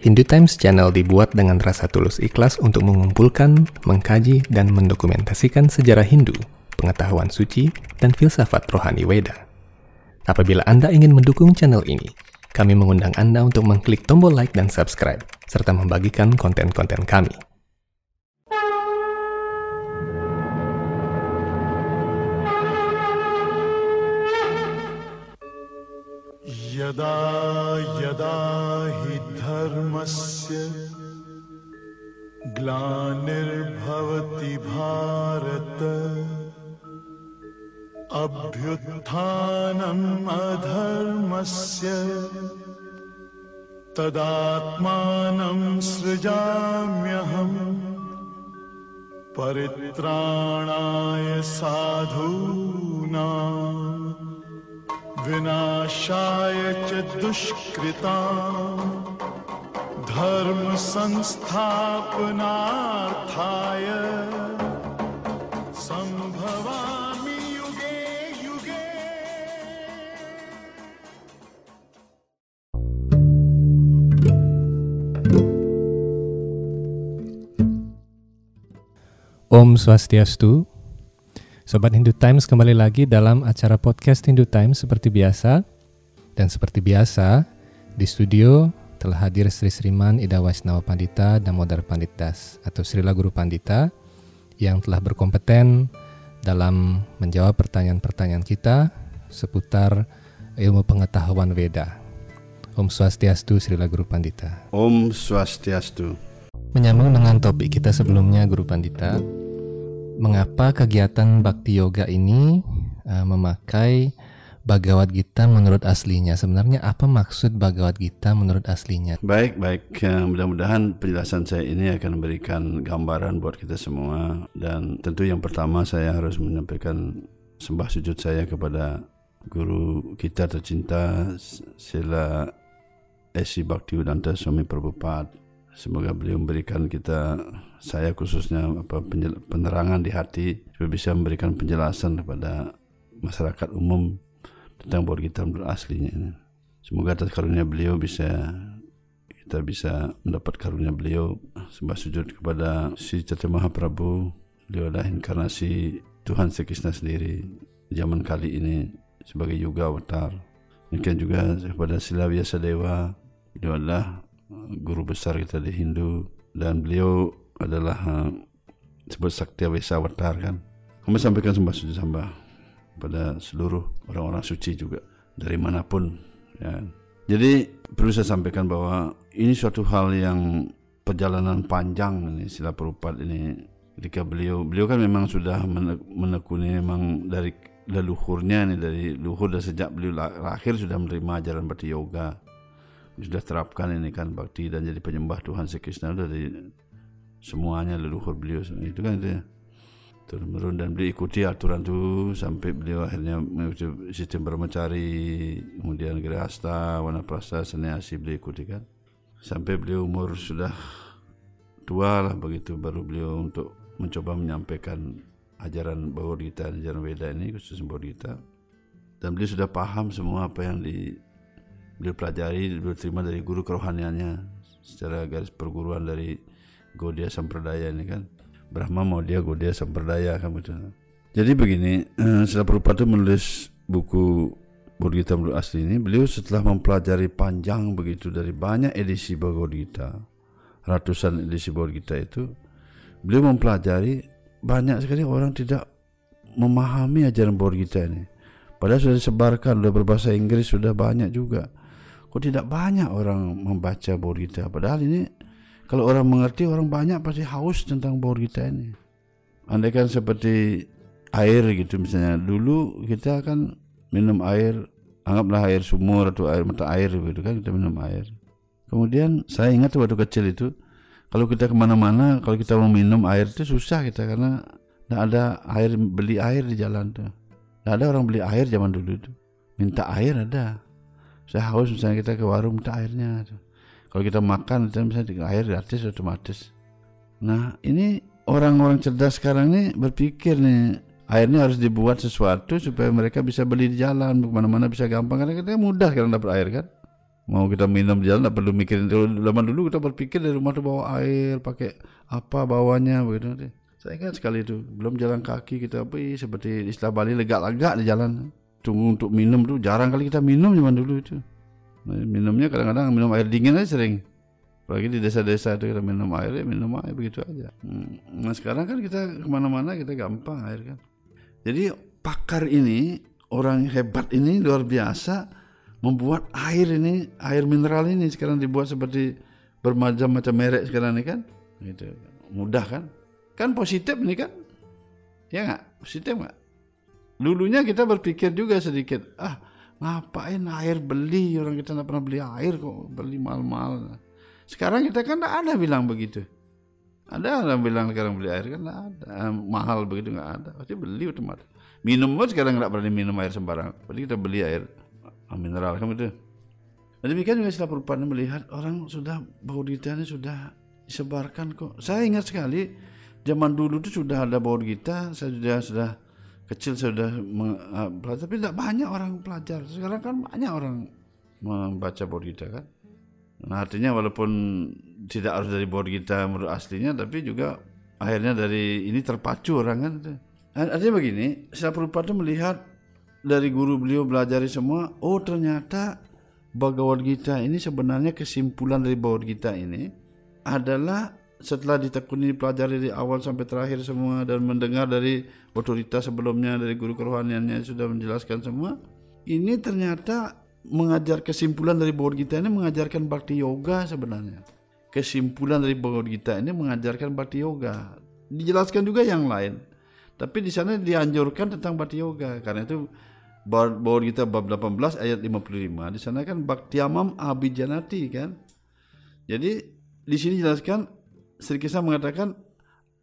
Hindu Times Channel dibuat dengan rasa tulus ikhlas untuk mengumpulkan, mengkaji, dan mendokumentasikan sejarah Hindu, pengetahuan suci, dan filsafat rohani Weda. Apabila Anda ingin mendukung channel ini, kami mengundang Anda untuk mengklik tombol like dan subscribe, serta membagikan konten-konten kami. धर्मस्य ग्लानिर्भवति भारत। अभ्युत्थानम् अधर्मस्य। तदात्मानं सृजाम्यहम्। परित्राणाय साधूनाम्। विनाशाय च दुष्कृता धर्म संस्थापनार्थाय संभवामि युगे युगे Om Swastiastu. Sobat Hindu Times kembali lagi dalam acara podcast Hindu Times seperti biasa. Dan seperti biasa, di studio telah hadir Sri Sriman Ida Waisnawa Pandita dan Modar Pandit Das atau Srila Guru Pandita yang telah berkompeten dalam menjawab pertanyaan-pertanyaan kita seputar ilmu pengetahuan Veda. Om Swastiastu Srila Guru Pandita. Om Swastiastu. Menyambung dengan topik kita sebelumnya Guru Pandita, mengapa kegiatan Bhakti Yoga ini uh, memakai Bhagavad Gita menurut aslinya? Sebenarnya apa maksud Bhagavad Gita menurut aslinya? Baik, baik. Ya, mudah-mudahan penjelasan saya ini akan memberikan gambaran buat kita semua. Dan tentu yang pertama saya harus menyampaikan sembah sujud saya kepada guru kita tercinta Sila Esi Bhaktivedanta Swami Prabhupada. Semoga beliau memberikan kita saya khususnya apa penerangan di hati supaya bisa memberikan penjelasan kepada masyarakat umum tentang Bhagavad Gita menurut aslinya. Ini. Semoga atas karunia beliau bisa kita bisa mendapat karunia beliau sembah sujud kepada si Chaitanya Mahaprabhu. Beliau adalah inkarnasi Tuhan Sri Krishna sendiri zaman kali ini sebagai Yuga Avatar. Demikian juga kepada Sila Dewa beliau adalah uh, guru besar kita di Hindu. Dan beliau adalah uh, disebut Sakti Avesa Avatar kan. Kami sampaikan sembah sujud sembah pada seluruh orang-orang suci juga dari mana pun ya. Jadi perlu saya sampaikan bahwa ini suatu hal yang perjalanan panjang ini sila perupat ini. Ketika beliau beliau kan memang sudah mene- menekuni memang dari leluhurnya nih dari luhur dan sejak beliau la- lahir sudah menerima ajaran bakti yoga. Sudah terapkan ini kan bakti dan jadi penyembah Tuhan Sri Krishna dari semuanya leluhur beliau. Itu kan itu ya turun dan beliau ikuti aturan itu sampai beliau akhirnya mengikuti sistem brahmacari kemudian grihasta wanaprastha sannyasi beliau ikuti kan. Sampai beliau umur sudah tua lah begitu baru beliau untuk mencoba menyampaikan ajaran Bhagavad Gita ajaran Veda ini khusus Bhagavad Gita dan beliau sudah paham semua apa yang di beliau pelajari beliau terima dari guru kerohaniannya secara garis perguruan dari Gaudiya Sampradaya ini kan Brahma mau dia Gaudiya Sampradaya kan betul. Jadi begini, eh, setelah itu menulis buku Bhagavad Gita menurut asli ini, beliau setelah mempelajari panjang begitu dari banyak edisi Bhagavad Gita, ratusan edisi Bhagavad Gita itu, beliau mempelajari banyak sekali orang tidak memahami ajaran Bhagavad Gita ini. Padahal sudah disebarkan, sudah berbahasa Inggris, sudah banyak juga. Kok tidak banyak orang membaca Bhagavad Gita? Padahal ini kalau orang mengerti orang banyak pasti haus tentang Bhagavad Gita ini. Andai kan seperti air gitu misalnya. Dulu kita kan minum air, anggaplah air sumur atau air mata air gitu kan kita minum air. Kemudian saya ingat waktu kecil itu kalau kita ke mana-mana kalau kita mau minum air itu susah kita karena tidak ada air beli air di jalan tuh. Tidak ada orang beli air zaman dulu itu. Minta air ada. Saya haus misalnya kita ke warung minta airnya. Tuh. Kalau kita makan kita misalnya air gratis otomatis. Nah ini orang-orang cerdas sekarang ini berpikir nih airnya harus dibuat sesuatu supaya mereka bisa beli di jalan. Ke mana-mana bisa gampang karena kita mudah sekarang dapat air kan? Mau kita minum di jalan tak perlu mikirin zaman dulu kita berpikir dari rumah tuh bawa air pakai apa bawanya begitu. Saya ingat sekali itu belum jalan kaki kita ih, seperti istilah Bali legak-legak di jalan. Tunggu untuk minum tuh jarang kali kita minum zaman dulu itu minumnya kadang-kadang minum air dingin aja sering. Apalagi di desa-desa itu kita minum air ya minum air begitu aja. Hmm, nah sekarang kan kita ke mana-mana kita gampang air kan. Jadi pakar ini orang hebat ini luar biasa membuat air ini air mineral ini sekarang dibuat seperti bermacam-macam merek sekarang ini kan. Gitu. Mudah kan? Kan positif ini kan? Ya nggak? Positif nggak? Dulunya kita berpikir juga sedikit ah ngapain air beli? Orang kita nggak pernah beli air kok beli mahal-mahal sekarang kita kan nggak ada bilang begitu. Ada orang bilang sekarang beli air kan nggak ada. Ah, mahal begitu nggak ada. Pasti beli otomatis. Minum pun sekarang nggak berani minum air sembarang berarti kita beli air ah, mineral kan itu. Dan demikian juga setelah perubahan melihat orang sudah bau gita ini sudah disebarkan kok. Saya ingat sekali zaman dulu itu sudah ada bau gita saya sudah sudah kecil saya sudah ah, belajar tapi tidak banyak orang pelajar sekarang kan banyak orang membaca bau gita kan Nah, artinya walaupun tidak harus dari board kita menurut aslinya, tapi juga akhirnya dari ini terpacu orang kan. Dan Artinya begini, setelah Prabhupada itu melihat dari guru beliau belajari semua, oh ternyata Bhagavad Gita ini sebenarnya kesimpulan dari Bhagavad Gita ini adalah setelah ditekuni pelajari dari awal sampai terakhir semua dan mendengar dari otoritas sebelumnya dari guru kerohaniannya sudah menjelaskan semua ini ternyata mengajar kesimpulan dari Bhagavad Gita ini mengajarkan bakti yoga sebenarnya. Kesimpulan dari Bhagavad Gita ini mengajarkan bakti yoga. Dijelaskan juga yang lain tapi di sana dianjurkan tentang bakti yoga. Karena itu Bhagavad Gita bab 18 ayat 55 di sana kan Bhaktiamam Abhijanati kan? Jadi di sini jelaskan Sri Krishna mengatakan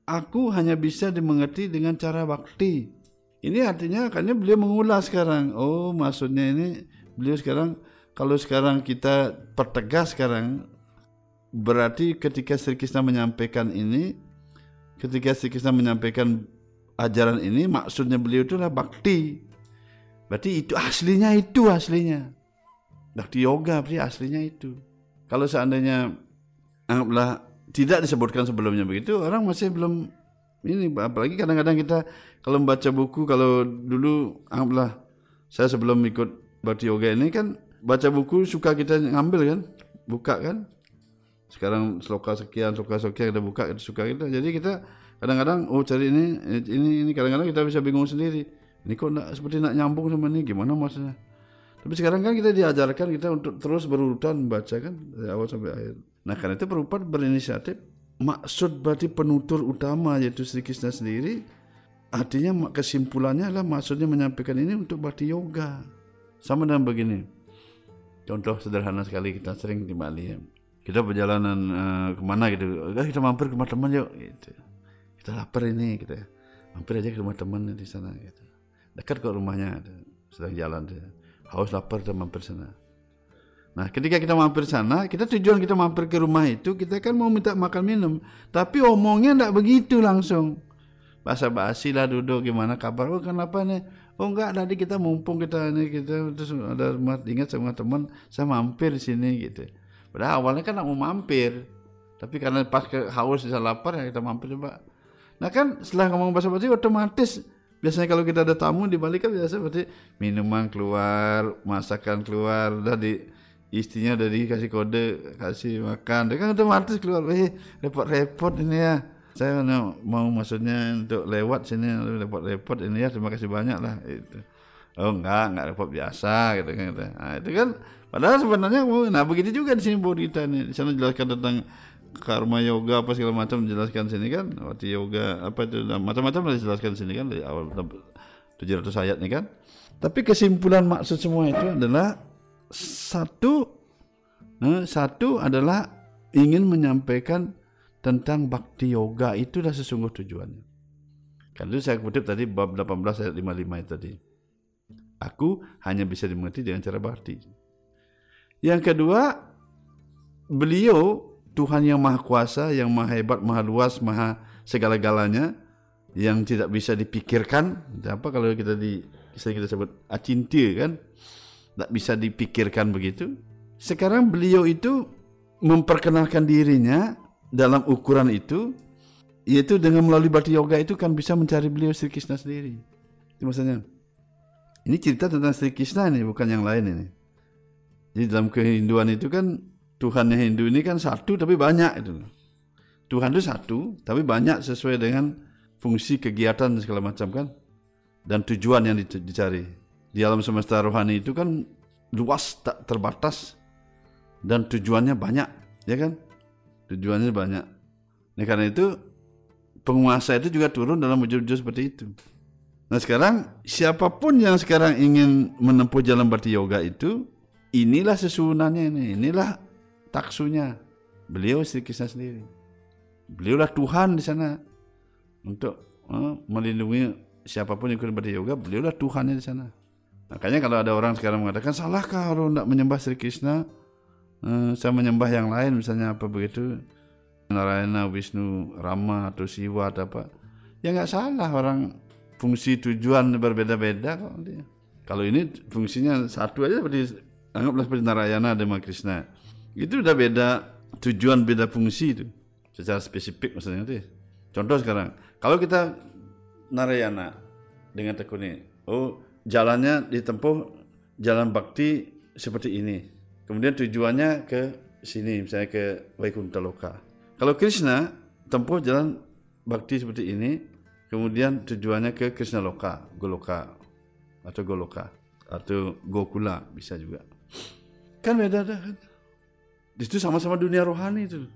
aku hanya bisa dimengerti dengan cara bakti. Ini artinya karena beliau mengulas sekarang. Oh, maksudnya ini beliau sekarang kalau sekarang kita pertegas sekarang berarti ketika Sri Krishna menyampaikan ini ketika Sri Krishna menyampaikan ajaran ini maksudnya beliau itu adalah bakti. Berarti itu aslinya itu aslinya. Bakti yoga berarti aslinya itu. Kalau seandainya anggaplah tidak disebutkan sebelumnya begitu orang masih belum ini apalagi kadang-kadang kita kalau membaca buku kalau dulu anggaplah saya sebelum ikut bakti yoga ini kan baca buku suka kita ngambil kan buka kan. Sekarang sloka sekian sloka sekian kita buka kita suka kita jadi kita kadang-kadang oh cari ini ini ini kadang-kadang kita bisa bingung sendiri. Ini kok nak, seperti nak nyambung sama ini gimana maksudnya? Tapi sekarang kan kita diajarkan kita untuk terus berurutan membaca kan dari awal sampai akhir. Nah karena itu Prabhupada berinisiatif maksud berarti penutur utama yaitu Sri Krishna sendiri artinya kesimpulannya adalah maksudnya menyampaikan ini untuk bakti yoga. Sama dengan begini. Contoh sederhana sekali kita sering di Bali ya. Kita perjalanan eh, ke mana gitu, "Ah, kita mampir ke rumah teman yuk gitu. Kita lapar ini kita mampir aja ke rumah teman di sana gitu. Dekat kok rumahnya ada, sedang jalan dia. Haus lapar kita mampir sana. Nah, ketika kita mampir sana, kita tujuan kita mampir ke rumah itu, kita kan mau minta makan minum. Tapi omongnya enggak begitu langsung. Bahasa basi lah duduk gimana kabar? Oh kenapa nih? Oh enggak tadi kita mumpung kita ini kita terus ada ingat sama teman saya mampir di sini gitu. Padahal awalnya kan mau mampir. Tapi karena pas ke haus bisa lapar ya kita mampir coba. Nah kan setelah ngomong bahasa basi otomatis biasanya kalau kita ada tamu di Bali kan biasa berarti minuman keluar masakan keluar udah di istrinya udah dikasih kode kasih makan. Dia kan otomatis keluar eh repot-repot ini ya. Saya mau- maksudnya untuk lewat sini repot-repot ini ya terima kasih banyak lah itu oh enggak enggak repot biasa gitu kan gitu. nah, itu kan padahal sebenarnya nah begitu juga di sini buat kita nih di sana jelaskan tentang karma yoga apa segala macam dijelaskan sini kan waktu yoga apa itu macam-macam dijelaskan sini kan dari awal 700 ayat nih kan. Tapi kesimpulan maksud semua itu adalah satu eh, satu adalah ingin menyampaikan tentang bakti yoga itulah sesungguh tujuannya. Kan itu saya kutip tadi bab 18 ayat 55 itu tadi. Aku hanya bisa dimengerti dengan cara bakti. Yang kedua, beliau Tuhan yang maha kuasa, yang maha hebat, maha luas, maha segala-galanya yang tidak bisa dipikirkan. Apa kalau kita di kita sebut acintia kan? Tak bisa dipikirkan begitu. sekarang beliau itu memperkenalkan dirinya dalam ukuran itu yaitu dengan melalui bhakti yoga itu kan bisa mencari beliau Sri Krishna sendiri. Itu maksudnya. Ini cerita tentang Sri Krishna ini bukan yang lain ini. Jadi dalam kehinduan itu kan Tuhannya Hindu ini kan satu tapi banyak itu. Tuhan itu satu tapi banyak sesuai dengan fungsi kegiatan segala macam kan dan tujuan yang dic- dicari. Di alam semesta rohani itu kan luas tak terbatas dan tujuannya banyak, ya kan? Tujuannya banyak. Nah karena itu penguasa itu juga turun dalam wujud-wujud seperti itu. Nah sekarang siapa pun yang sekarang ingin menempuh jalan bhakti yoga itu, inilah sesunannya ini, inilah taksunya. Beliau Sri Krishna sendiri. Beliaulah Tuhan di sana untuk eh, melindungi siapa pun yang ikut bhakti yoga. Beliaulah Tuhannya di sana. Makanya kalau ada orang sekarang mengatakan salahkah orang tidak menyembah Sri Krishna? Eh, saya menyembah yang lain misalnya apa begitu Narayana, Wisnu, Rama atau Siwa atau apa ya nggak salah orang fungsi tujuan berbeda-beda kok. Kalau ini fungsinya satu aja seperti anggaplah seperti Narayana dan Krishna itu udah beda tujuan beda fungsi itu secara spesifik maksudnya itu. Contoh sekarang kalau kita Narayana dengan tekuni oh jalannya ditempuh jalan bakti seperti ini. Kemudian tujuannya ke sini misalnya ke Vaikuntha Loka. Kalau Krishna tempuh jalan bakti seperti ini kemudian tujuannya ke Krishna Loka Goloka atau Goloka atau Gokula bisa juga. Kan beda dah kan? Itu sama-sama dunia rohani itu.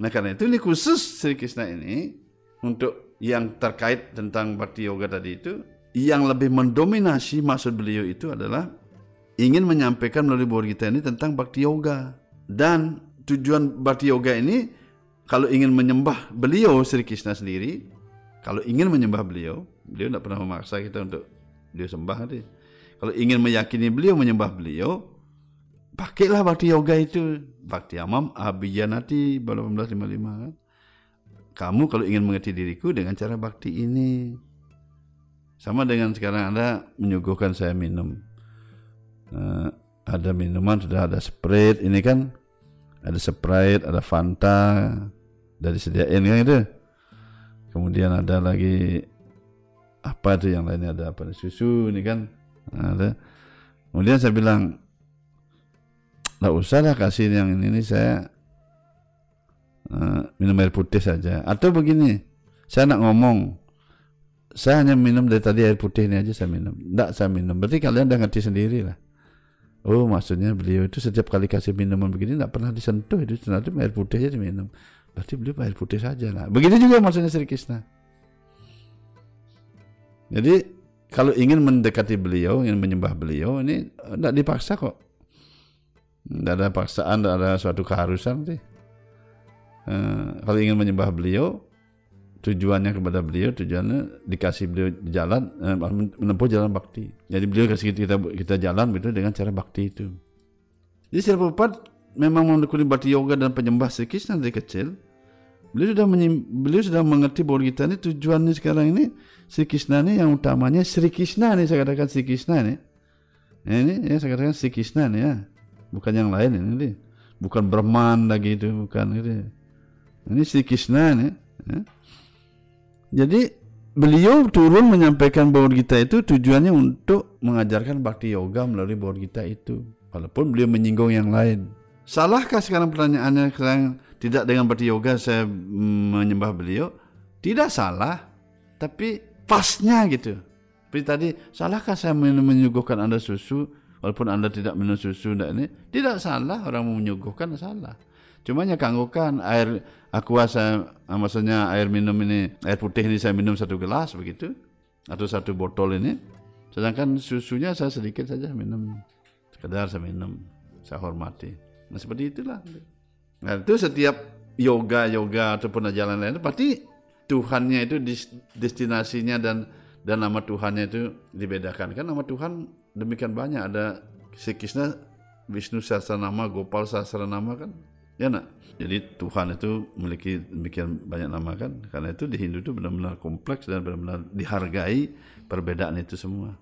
Nah karena itu ini khusus Sri Krishna ini untuk yang terkait tentang bakti yoga tadi itu yang lebih mendominasi maksud beliau itu adalah ingin menyampaikan melalui buku kita ini tentang bakti yoga. Dan tujuan bakti yoga ini kalau ingin menyembah beliau Sri Krishna sendiri kalau ingin menyembah beliau beliau tidak pernah memaksa kita untuk beliau sembah nanti kalau ingin meyakini beliau menyembah beliau pakailah bakti yoga itu. Bakti amam abiyanati 1855 kan? Kamu kalau ingin mengerti diriku dengan cara bakti ini sama dengan sekarang anda menyuguhkan saya minum. Eh, ada minuman sudah ada sprite ini kan ada sprite ada fanta dari sediain kan itu. Kemudian ada lagi apa itu yang lainnya? Ada apa susu ini kan. Ada. Kemudian saya bilang nggak usah lah kasih yang ini, ini saya eh, minum air putih saja. Atau begini saya nak ngomong saya hanya minum dari tadi air putih ini aja saya minum enggak saya minum berarti kalian udah ngerti sendiri lah Oh maksudnya beliau itu setiap kali kasih minuman begini tidak pernah disentuh itu ternyata air putih aja diminum. Berarti beliau air putih saja lah. Begitu juga maksudnya Sri Krishna. Jadi kalau ingin mendekati beliau, ingin menyembah beliau ini tidak dipaksa kok. Tidak ada paksaan, tidak ada suatu keharusan sih. Eh, kalau ingin menyembah beliau, tujuannya kepada beliau, tujuannya dikasih beliau jalan, eh, menempuh jalan bakti. Jadi beliau kasih kita kita jalan begitu dengan cara bakti itu. Jadi Sri Prabhupada memang menekuni bakti yoga dan penyembah Sri Krishna dari kecil. Beliau sudah menyim, beliau sudah mengerti bahwa kita ini tujuannya sekarang ini Sri Krishna ini yang utamanya Sri Krishna ini saya katakan Sri Krishna ini. Ini ya saya katakan Sri Krishna ini ya. Bukan yang lain ini. ini. Bukan Brahman lagi itu, bukan itu. Ini Sri Krishna ini. Ya. Jadi beliau turun menyampaikan bahwa kita itu tujuannya untuk mengajarkan bakti yoga melalui bahwa kita itu. Walaupun beliau menyinggung yang lain. Salahkah sekarang pertanyaannya sekarang tidak dengan bakti yoga saya menyembah beliau? Tidak salah, tapi pasnya gitu. Seperti tadi, salahkah saya menyuguhkan Anda susu walaupun Anda tidak minum susu enggak ini? Tidak salah orang menyuguhkan salah. Cuma ya kanggukan air aqua saya ah, maksudnya air minum ini air putih ini saya minum satu gelas begitu atau satu botol ini. Sedangkan susunya saya sedikit saja minum sekedar saya minum saya hormati. Nah seperti itulah. Nah itu setiap yoga yoga ataupun jalan lain pasti Tuhannya itu destinasinya dan dan nama Tuhannya itu dibedakan. Kan nama Tuhan demikian banyak. Ada Sri Krishna Vishnu Sahasranama Gopal Sahasranama kan Ya nak. Jadi Tuhan itu memiliki demikian banyak nama kan. Karena itu di Hindu itu benar-benar kompleks dan benar-benar dihargai perbedaan itu semua.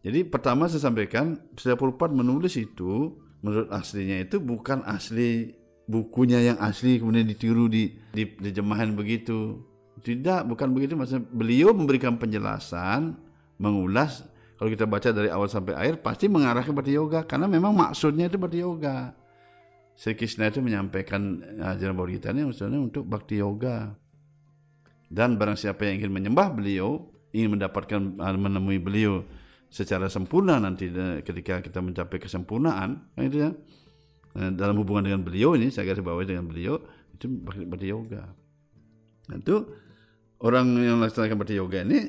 Jadi pertama saya sampaikan, Sri Prabhupada menulis itu menurut aslinya itu bukan asli bukunya yang asli kemudian ditiru di, di dijemahin begitu. Tidak, bukan begitu maksudnya. Beliau memberikan penjelasan, mengulas kalau kita baca dari awal sampai akhir pasti mengarah ke Bhakti Yoga karena memang maksudnya itu Bhakti Yoga. Sri Krishna itu menyampaikan ajaran Bhagavad Gita ini maksudnya untuk Bhakti Yoga. Dan barang siapa yang ingin menyembah beliau, ingin mendapatkan menemui beliau secara sempurna nanti eh, ketika kita mencapai kesempurnaan, kan itu ya. Eh, dalam hubungan dengan beliau ini saya garis bawahi dengan beliau itu Bhakti Yoga. Nah, itu orang yang melaksanakan Bhakti Yoga ini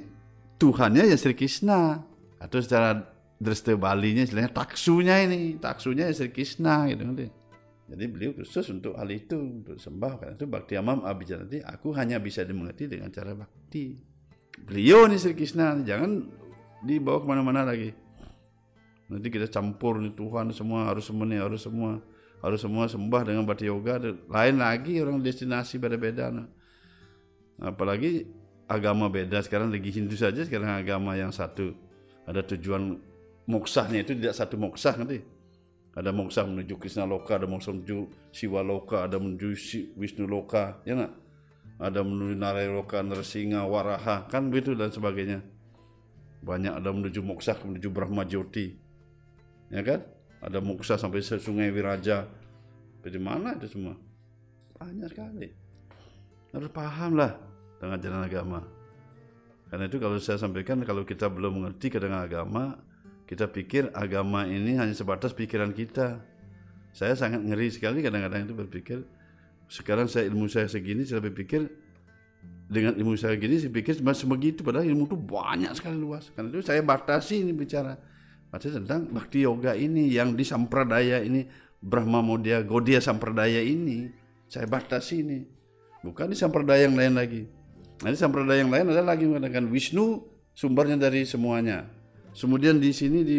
Tuhannya ya Sri Krishna atau secara Dresta Balinya istilahnya taksunya ini taksunya ya Sri Krishna gitu nanti. Jadi beliau khusus untuk hal itu untuk sembah karena itu Bhakti Amam Abhijanati aku hanya bisa dimengerti dengan cara bakti. Beliau nih Sri Krishna jangan dibawa ke mana-mana lagi. Nanti kita campur nih Tuhan semua harus semua nih harus semua harus semua sembah dengan Bhakti Yoga lain lagi orang destinasi beda-beda. Nah. Apalagi agama beda sekarang lagi Hindu saja sekarang agama yang satu ada tujuan moksahnya itu tidak satu moksah nanti ada moksa menuju Krishna Loka, ada moksa menuju Siwa Loka, ada menuju Wisnu Loka, ya nggak? Ada menuju Narayana Loka, Narsinga, Waraha, kan begitu dan sebagainya. Banyak ada menuju moksa, menuju Brahma Jyoti, ya kan? Ada moksa sampai Sungai Wiraja. Di mana itu semua? Banyak sekali. Harus paham lah dengan jalan agama. Karena itu kalau saya sampaikan kalau kita belum mengerti dengan agama, kita pikir agama ini hanya sebatas pikiran kita. Saya sangat ngeri sekali kadang-kadang itu berpikir sekarang saya ilmu saya segini saya berpikir dengan ilmu saya gini saya pikir cuma sebegitu padahal ilmu itu banyak sekali luas. Karena itu saya batasi ini bicara. Batasi tentang bakti yoga ini yang di sampradaya ini Brahma Modya Godia sampradaya ini saya batasi ini. Bukan di sampradaya yang lain lagi. Nanti sampradaya yang lain ada lagi mengatakan Wisnu sumbernya dari semuanya. Kemudian di sini di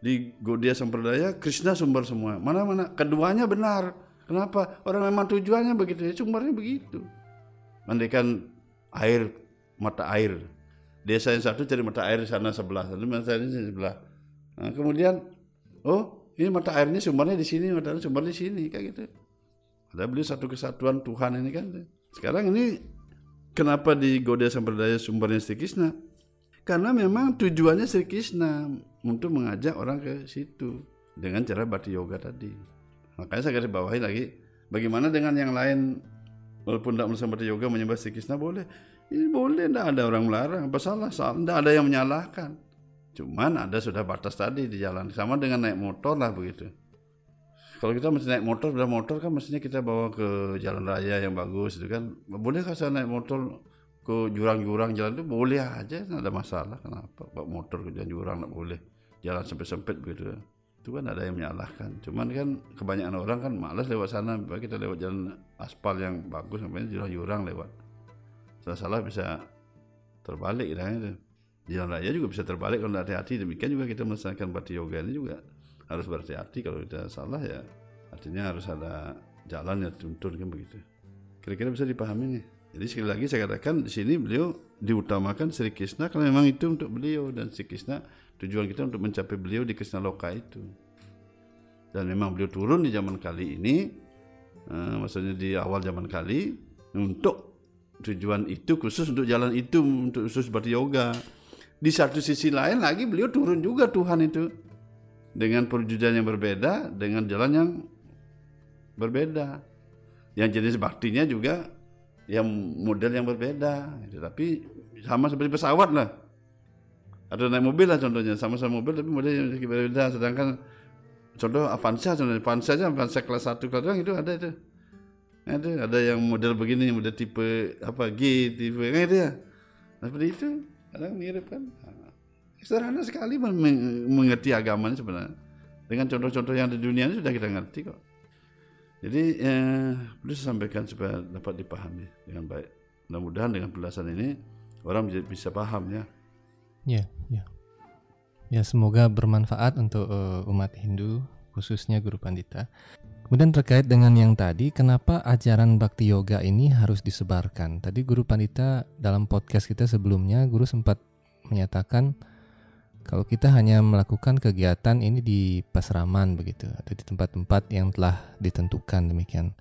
di Gaudiya Sampradaya Krishna sumber semua. Mana-mana keduanya benar. Kenapa? Orang memang tujuannya begitu ya, sumbernya begitu. Mandikan air mata air. Desa yang satu cari mata air sana sebelah, satu mata air ini sebelah. Nah, kemudian oh ini mata airnya sumbernya di sini, mata air sumbernya di sini kayak gitu. Ada beli satu kesatuan Tuhan ini kan. Sekarang ini kenapa di Gaudiya Sampradaya sumbernya Sri Krishna? Karena memang tujuannya Sri Krishna untuk mengajak orang ke situ dengan cara bhakti yoga tadi. Makanya saya garis bawahi lagi, bagaimana dengan yang lain walaupun tidak melakukan bhakti yoga menyembah Sri Krishna boleh. Ini boleh, tidak ada orang melarang. Apa salah? Tidak ada yang menyalahkan. Cuman ada sudah batas tadi di jalan. Sama dengan naik motor lah begitu. Kalau kita mesti naik motor, sudah motor kan mestinya kita bawa ke jalan raya yang bagus itu kan. Boleh saya naik motor ke jurang-jurang jalan itu boleh aja tidak ada masalah. Kenapa? Bawa motor ke jurang tidak boleh. Jalan sampai sempit begitu. Itu kan ada yang menyalahkan. Cuman kan kebanyakan orang kan malas lewat sana. Kita lewat jalan aspal yang bagus sampai jurang-jurang lewat. Salah-salah bisa terbalik gitu itu jalan raya juga bisa terbalik kalau tidak hati-hati. Demikian juga kita melaksanakan bhakti yoga ini juga harus berhati-hati. Kalau kita salah ya artinya harus ada jalan yang tuntun kan begitu. Kira-kira bisa dipahami nih jadi sekali lagi saya katakan di sini beliau diutamakan Sri Krishna karena memang itu untuk beliau dan Sri Krishna tujuan kita untuk mencapai beliau di Krishna Loka itu. Dan memang beliau turun di zaman kali ini, uh, maksudnya di awal zaman kali untuk tujuan itu khusus untuk jalan itu untuk khusus berarti yoga. Di satu sisi lain lagi beliau turun juga Tuhan itu dengan perwujudan yang berbeda dengan jalan yang berbeda. Yang jenis baktinya juga yang model yang berbeda gitu. tapi sama seperti pesawat lah. Atau naik mobil lah contohnya sama-sama mobil tapi model yang berbeda. Sedangkan contoh Avanza contohnya Avanza aja Avanza kelas 1 kelas 2 itu ada itu. Ada ada yang model begini model tipe apa G tipe kan itu ya. Nah, seperti itu. Kadang mirip kan. Sederhana sekali mengerti agamanya sebenarnya. Dengan contoh-contoh yang di dunia ini sudah kita ngerti kok jadi eh, saya sampaikan supaya dapat dipahami dengan baik. Mudah-mudahan dengan penjelasan ini orang bisa paham ya. Ya, ya. Ya semoga bermanfaat untuk uh, umat Hindu khususnya Guru Pandita. Kemudian terkait dengan yang tadi, kenapa ajaran Bhakti Yoga ini harus disebarkan? Tadi Guru Pandita dalam podcast kita sebelumnya, Guru sempat menyatakan Kalau kita hanya melakukan kegiatan ini di pasraman begitu atau di tempat-tempat yang telah ditentukan demikian.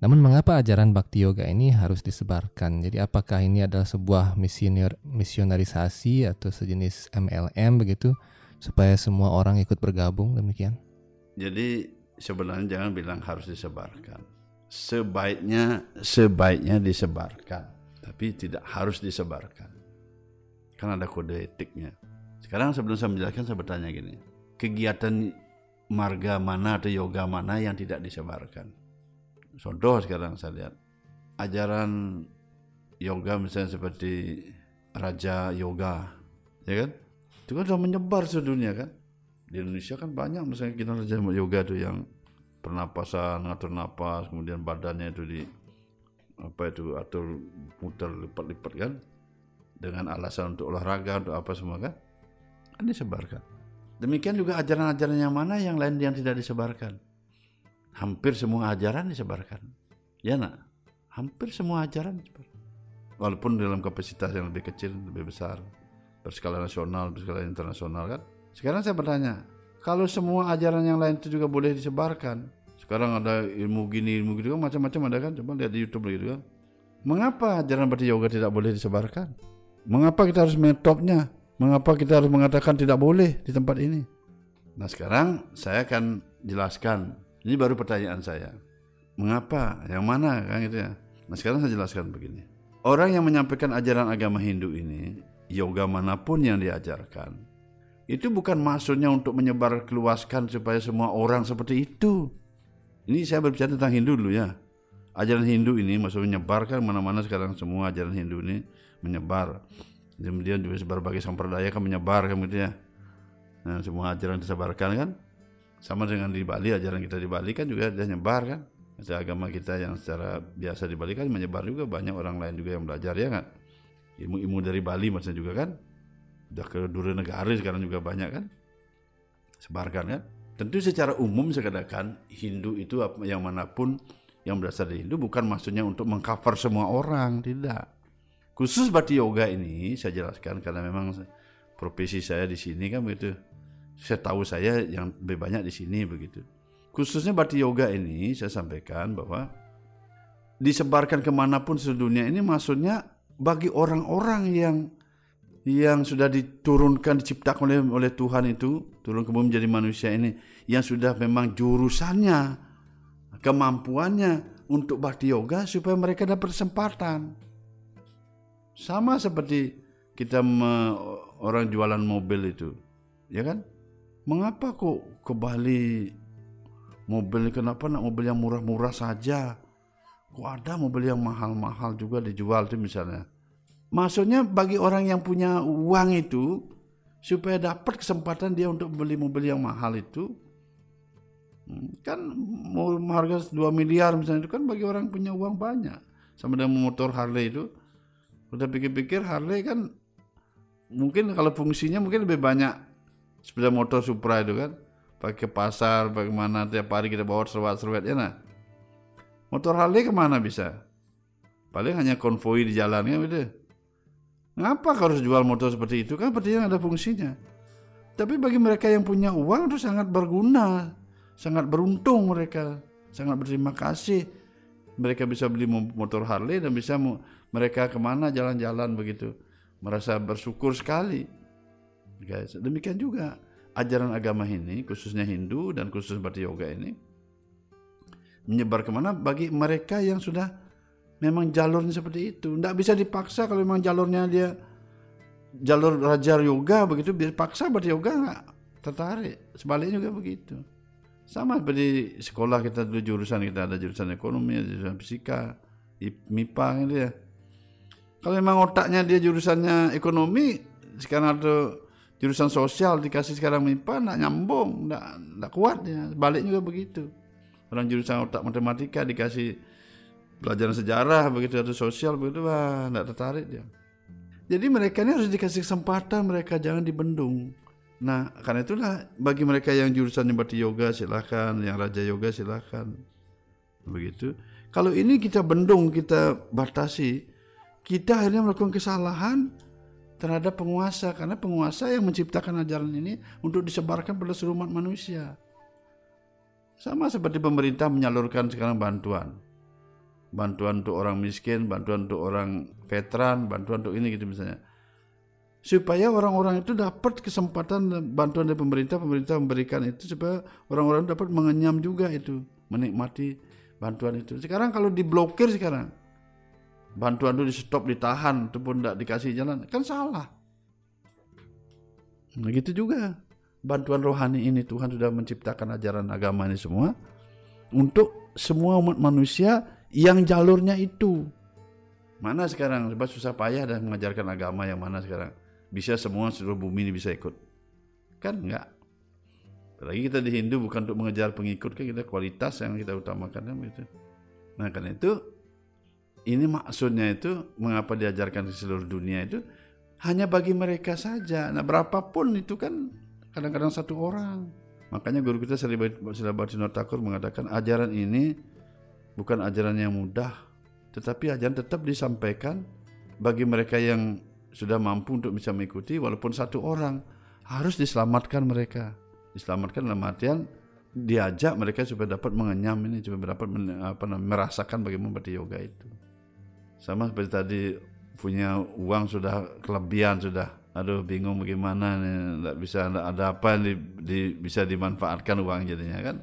Namun mengapa ajaran bakti yoga ini harus disebarkan? Jadi apakah ini adalah sebuah misioner, misionarisasi atau sejenis MLM begitu supaya semua orang ikut bergabung demikian? Jadi sebenarnya jangan bilang harus disebarkan. Sebaiknya sebaiknya disebarkan, tapi tidak harus disebarkan. Kan ada kode etiknya. Sekarang sebelum saya menjelaskan saya bertanya gini. Kegiatan marga mana atau yoga mana yang tidak disebarkan? Contoh sekarang saya lihat ajaran yoga misalnya seperti Raja Yoga, ya kan? Itu kan sudah menyebar sedunia kan? Di Indonesia kan banyak misalnya kita Raja Yoga tuh yang pernapasan, ngatur napas, kemudian badannya itu di apa itu atur putar lipat-lipat kan? Dengan alasan untuk olahraga untuk apa semua kan? Kan disebarkan. Demikian juga ajaran-ajaran yang mana yang lain yang tidak disebarkan hampir semua ajaran disebarkan. Ya nak, hampir semua ajaran disebarkan. Walaupun dalam kapasitas yang lebih kecil, lebih besar, berskala nasional, berskala internasional kan. Sekarang saya bertanya, kalau semua ajaran yang lain itu juga boleh disebarkan, sekarang ada ilmu gini, ilmu gitu kan macam-macam ada kan, coba lihat di YouTube gitu kan. Mengapa ajaran Bhakti Yoga tidak boleh disebarkan? Mengapa kita harus metopnya? Mengapa kita harus mengatakan tidak boleh di tempat ini? Nah sekarang saya akan jelaskan ini baru pertanyaan saya. Mengapa? Yang mana kan gitu ya? Nah sekarang saya jelaskan begini. Orang yang menyampaikan ajaran agama Hindu ini, yoga mana pun yang diajarkan, itu bukan maksudnya untuk menyebar keluaskan supaya semua orang seperti itu. Ini saya berbicara tentang Hindu dulu ya. Ajaran Hindu ini maksudnya menyebarkan mana-mana sekarang semua ajaran Hindu ini menyebar. Kemudian juga berbagai sampradaya kan menyebar kan gitu ya. Nah, semua ajaran disebarkan kan sama dengan di Bali, ajaran kita di Bali kan juga sudah nyebar kan. Maksudnya agama kita yang secara biasa di Bali kan menyebar juga banyak orang lain juga yang belajar ya kan. Ilmu-ilmu dari Bali maksudnya juga kan. Sudah ke Dura Negara sekarang juga banyak kan. Sebarkan kan. Tentu secara umum saya katakan Hindu itu yang mana pun yang berasal dari Hindu bukan maksudnya untuk mengcover semua orang, tidak. Khusus Bhakti Yoga ini saya jelaskan karena memang profesi saya di sini kan begitu saya tahu saya yang lebih banyak di sini begitu. Khususnya Bhakti Yoga ini saya sampaikan bahwa disebarkan ke mana pun seluruh dunia ini maksudnya bagi orang-orang yang yang sudah diturunkan diciptakan oleh oleh Tuhan itu turun ke bumi menjadi manusia ini yang sudah memang jurusannya kemampuannya untuk bakti yoga supaya mereka dapat kesempatan sama seperti kita me, orang jualan mobil itu ya kan Mengapa kok ke Bali mobil kenapa nak mobil yang murah-murah saja? Kok ada mobil yang mahal-mahal juga dijual itu misalnya. Maksudnya bagi orang yang punya uang itu supaya dapat kesempatan dia untuk beli mobil yang mahal itu hmm, kan harga 2 miliar misalnya itu kan bagi orang punya uang banyak sama dengan motor Harley itu udah pikir-pikir Harley kan mungkin kalau fungsinya mungkin lebih banyak sepeda motor Supra itu kan. Pakai pasar bagaimana tiap hari kita bawa serwet-serwet ya nah. Motor Harley ke mana bisa? Paling hanya konvoi di jalannya gitu. Ngapa harus jual motor seperti itu? Kan berarti ada fungsinya. Tapi bagi mereka yang punya uang itu sangat berguna sangat beruntung mereka sangat berterima kasih. Mereka bisa beli motor Harley dan bisa mereka ke mana jalan-jalan begitu merasa bersyukur sekali guys. Demikian juga ajaran agama ini, khususnya Hindu dan khusus Bhakti Yoga ini, menyebar ke mana bagi mereka yang sudah memang jalurnya seperti itu. Tidak bisa dipaksa kalau memang jalurnya dia jalur Raja Yoga begitu, biar paksa Bhakti Yoga nggak tertarik. Sebaliknya juga begitu. Sama seperti sekolah kita dulu jurusan kita ada jurusan ekonomi, jurusan fisika, MIPA gitu ya. Kalau memang otaknya dia jurusannya ekonomi, sekarang ada jurusan sosial dikasih sekarang MIPA nak nyambung, nak nak kuat ya. Balik juga begitu. Orang jurusan otak matematika dikasih pelajaran sejarah begitu atau sosial begitu wah tidak tertarik dia. Jadi mereka ini harus dikasih kesempatan mereka jangan dibendung. Nah karena itulah bagi mereka yang jurusan Bhakti Yoga silakan, yang Raja Yoga silakan. Begitu. Kalau ini kita bendung, kita batasi, kita akhirnya melakukan kesalahan terhadap penguasa karena penguasa yang menciptakan ajaran ini untuk disebarkan pada seluruh umat manusia. Sama seperti pemerintah menyalurkan sekarang bantuan. Bantuan untuk orang miskin, bantuan untuk orang veteran, bantuan untuk ini gitu misalnya. Supaya orang-orang itu dapat kesempatan bantuan dari pemerintah, pemerintah memberikan itu supaya orang-orang dapat mengenyam juga itu, menikmati bantuan itu. Sekarang kalau diblokir sekarang, bantuan itu di stop ditahan ataupun tidak dikasih jalan. Kan salah. Nah gitu juga. Bantuan rohani ini Tuhan sudah menciptakan ajaran agama ini semua untuk semua umat manusia yang jalurnya itu. Mana sekarang? Sebab susah payah dan mengajarkan agama yang mana sekarang? Bisa semua seluruh bumi ini bisa ikut? Kan enggak Apalagi kita di Hindu bukan untuk mengejar pengikut kan kita kualitas yang kita utamakan kan gitu. Nah karena itu ini maksudnya itu mengapa diajarkan di seluruh dunia itu hanya bagi mereka saja. Nah berapapun itu kan kadang-kadang satu orang. Makanya guru kita Silabati Takur mengatakan ajaran ini bukan ajaran yang mudah, tetapi ajaran tetap disampaikan bagi mereka yang sudah mampu untuk bisa mengikuti walaupun satu orang harus diselamatkan mereka. Diselamatkan dalam artian diajak mereka supaya dapat mengenyam ini supaya dapat apa, merasakan bagaimana berarti yoga itu. Sama seperti tadi punya uang sudah kelebihan sudah. Aduh bingung bagaimana nih, nggak bisa ada apa yang di, di, bisa dimanfaatkan uang jadinya kan.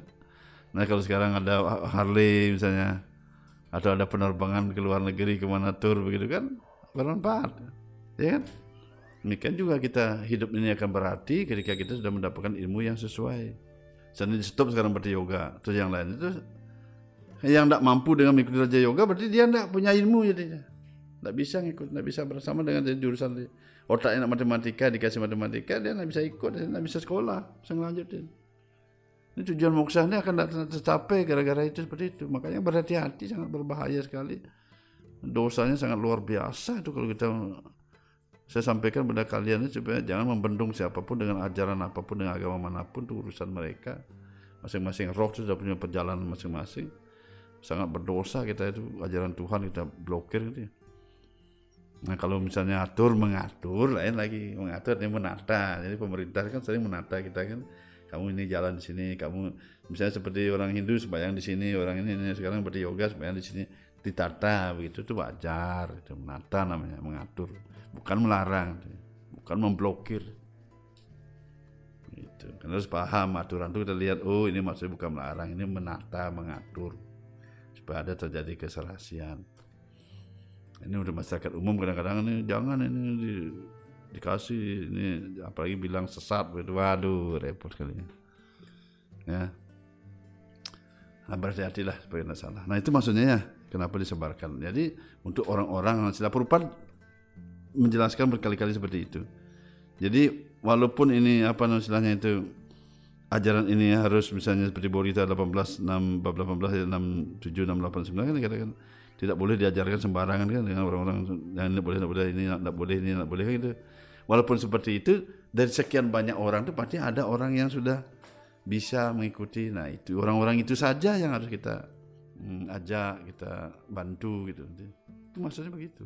Nah kalau sekarang ada Harley misalnya, atau ada penerbangan ke luar negeri ke mana tur begitu kan bermanfaat, ya kan? Demikian juga kita hidup ini akan berarti ketika kita sudah mendapatkan ilmu yang sesuai. Jadi stop sekarang berarti yoga, terus yang lain itu yang tidak mampu dengan mengikuti Raja Yoga berarti dia tidak punya ilmu jadinya. Tidak bisa ngikut, tidak bisa bersama dengan jurusan otaknya nak matematika dikasih matematika dia tidak bisa ikut, dia tidak bisa sekolah, bisa ngelanjutin. Ini tujuan moksanya akan tidak tercapai gara-gara itu seperti itu. Makanya berhati-hati sangat berbahaya sekali. Dosanya sangat luar biasa itu kalau kita saya sampaikan pada kalian supaya jangan membendung siapa pun dengan ajaran apa pun dengan agama mana pun itu urusan mereka. Masing-masing roh itu sudah punya perjalanan masing-masing sangat berdosa kita itu ajaran Tuhan kita blokir gitu ya. Nah kalau misalnya atur mengatur lain lagi mengatur ini menata. Jadi pemerintah kan sering menata kita kan. Kamu ini jalan di sini, kamu misalnya seperti orang Hindu sembahyang di sini, orang ini, ini sekarang berarti yoga sembahyang di sini ditata begitu itu wajar itu menata namanya mengatur bukan melarang bukan memblokir itu kan harus paham aturan itu kita lihat oh ini maksudnya bukan melarang ini menata mengatur ada terjadi keserasian. Ini udah masyarakat umum kadang-kadang ini jangan ini di, dikasih ini apalagi bilang sesat. Waduh, repot sekali. Ya. Nah, berhati-hatilah supaya tidak salah. Nah, itu maksudnya ya, kenapa disebarkan. Jadi, untuk orang-orang sila Prabhupada menjelaskan berkali-kali seperti itu. Jadi, walaupun ini apa namanya itu ajaran ini harus misalnya seperti Borita 18 6 bab 18 6 7 6 8 9 kan tidak boleh diajarkan sembarangan kan dengan orang-orang yang tidak boleh tidak boleh ini tidak boleh ini tidak boleh kan gitu. Walaupun seperti itu dari sekian banyak orang itu pasti ada orang yang sudah bisa mengikuti. Nah, itu orang-orang itu saja yang harus kita hmm, ajak, kita bantu gitu. Itu maksudnya begitu.